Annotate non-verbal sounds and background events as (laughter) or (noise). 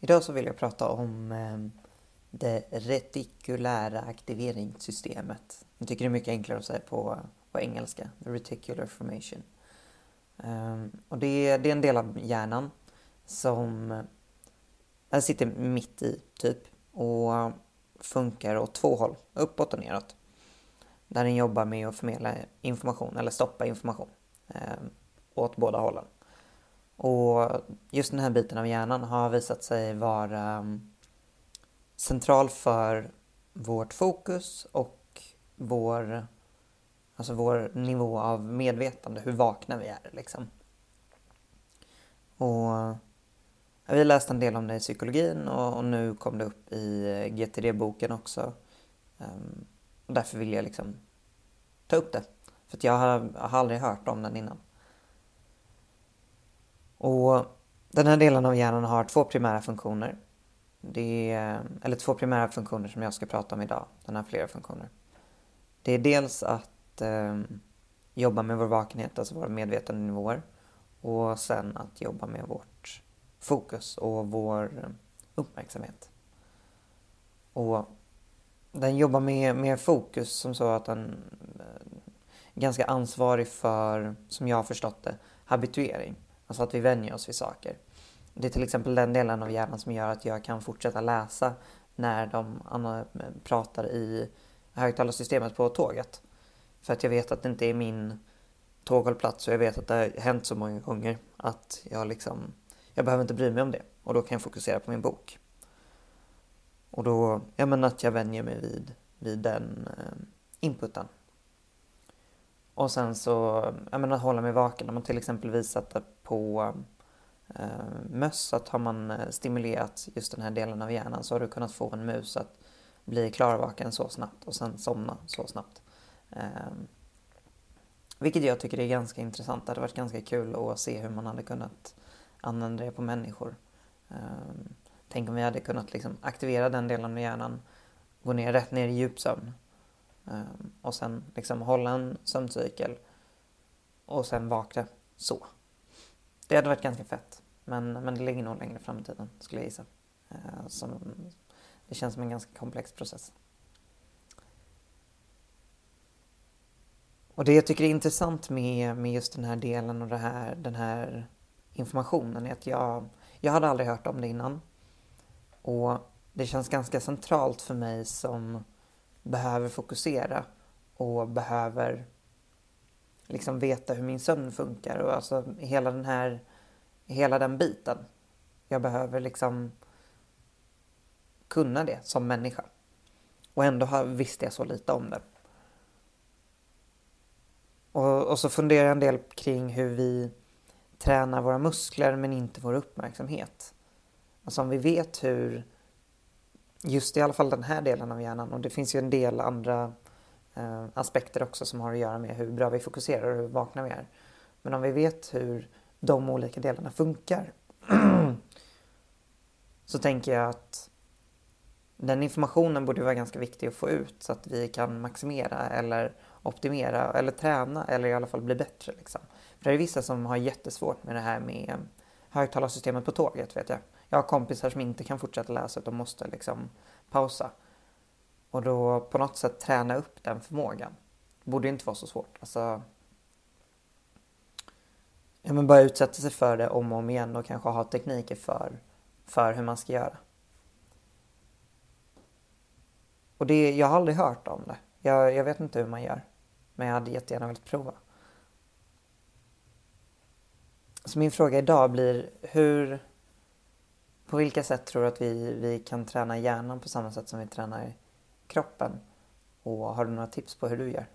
Idag så vill jag prata om eh, det retikulära aktiveringssystemet. Jag tycker det är mycket enklare att säga på, på engelska, the reticular formation. Ehm, och det, det, är en del av hjärnan som eh, den sitter mitt i, typ, och funkar åt två håll, uppåt och neråt. Där den jobbar med att förmedla information, eller stoppa information, ehm, åt båda hållen. Och just den här biten av hjärnan har visat sig vara ehm, central för vårt fokus och vår, alltså vår nivå av medvetande, hur vakna vi är liksom. Och vi läste en del om det i psykologin och, och nu kom det upp i eh, GTD-boken också. Um, och därför vill jag liksom ta upp det. För att jag har, jag har aldrig hört om den innan. Och den här delen av hjärnan har två primära funktioner. Det är, eller två primära funktioner som jag ska prata om idag. Den har flera funktioner. Det är dels att eh, jobba med vår vakenhet, alltså våra medvetandenivåer. Och sen att jobba med vårt fokus och vår uppmärksamhet. Och den jobbar med, med fokus som så att den är ganska ansvarig för, som jag har förstått det, habituering. Alltså att vi vänjer oss vid saker. Det är till exempel den delen av hjärnan som gör att jag kan fortsätta läsa när de pratar i högtalarsystemet på tåget. För att jag vet att det inte är min tåghållplats och jag vet att det har hänt så många gånger att jag liksom, jag behöver inte bry mig om det och då kan jag fokusera på min bok. Och då, ja men att jag vänjer mig vid, vid den eh, inputen. Och sen så, jag menar hålla mig vaken. Om man till exempel visat det på eh, möss att har man eh, stimulerat just den här delen av hjärnan så har du kunnat få en mus att bli klarvaken så snabbt och sen somna så snabbt. Eh, vilket jag tycker är ganska intressant. Det hade varit ganska kul att se hur man hade kunnat använda det på människor. Eh, tänk om vi hade kunnat liksom aktivera den delen av hjärnan, gå ner rätt ner i djupsömn Ehm, och sen liksom hålla en sömncykel och sen vakna så. Det hade varit ganska fett. Men, men det ligger nog längre fram i tiden, skulle jag gissa. Uh, som, det känns som en ganska komplex process. Och det jag tycker är intressant med, med just den här delen och det här, den här informationen är att jag, jag hade aldrig hört om det innan. Och det känns ganska centralt för mig som behöver fokusera och behöver liksom veta hur min sömn funkar och alltså hela den här, hela den biten. Jag behöver liksom kunna det som människa. Och ändå visste jag så lite om det. Och, och så funderar jag en del kring hur vi tränar våra muskler men inte vår uppmärksamhet. Alltså om vi vet hur just i alla fall den här delen av hjärnan och det finns ju en del andra eh, aspekter också som har att göra med hur bra vi fokuserar och hur vakna vi är. Men om vi vet hur de olika delarna funkar (clears throat) så tänker jag att den informationen borde vara ganska viktig att få ut så att vi kan maximera eller optimera eller träna eller i alla fall bli bättre. Liksom. För det är vissa som har jättesvårt med det här med högtalarsystemet på tåget vet jag. Jag har kompisar som inte kan fortsätta läsa utan måste liksom pausa. Och då på något sätt träna upp den förmågan. Det borde inte vara så svårt. Alltså, ja, men bara utsätta sig för det om och om igen och kanske ha tekniker för, för hur man ska göra. Och det, jag har aldrig hört om det. Jag, jag vet inte hur man gör. Men jag hade jättegärna velat prova. Så min fråga idag blir hur, på vilka sätt tror du att vi, vi kan träna hjärnan på samma sätt som vi tränar kroppen? Och har du några tips på hur du gör?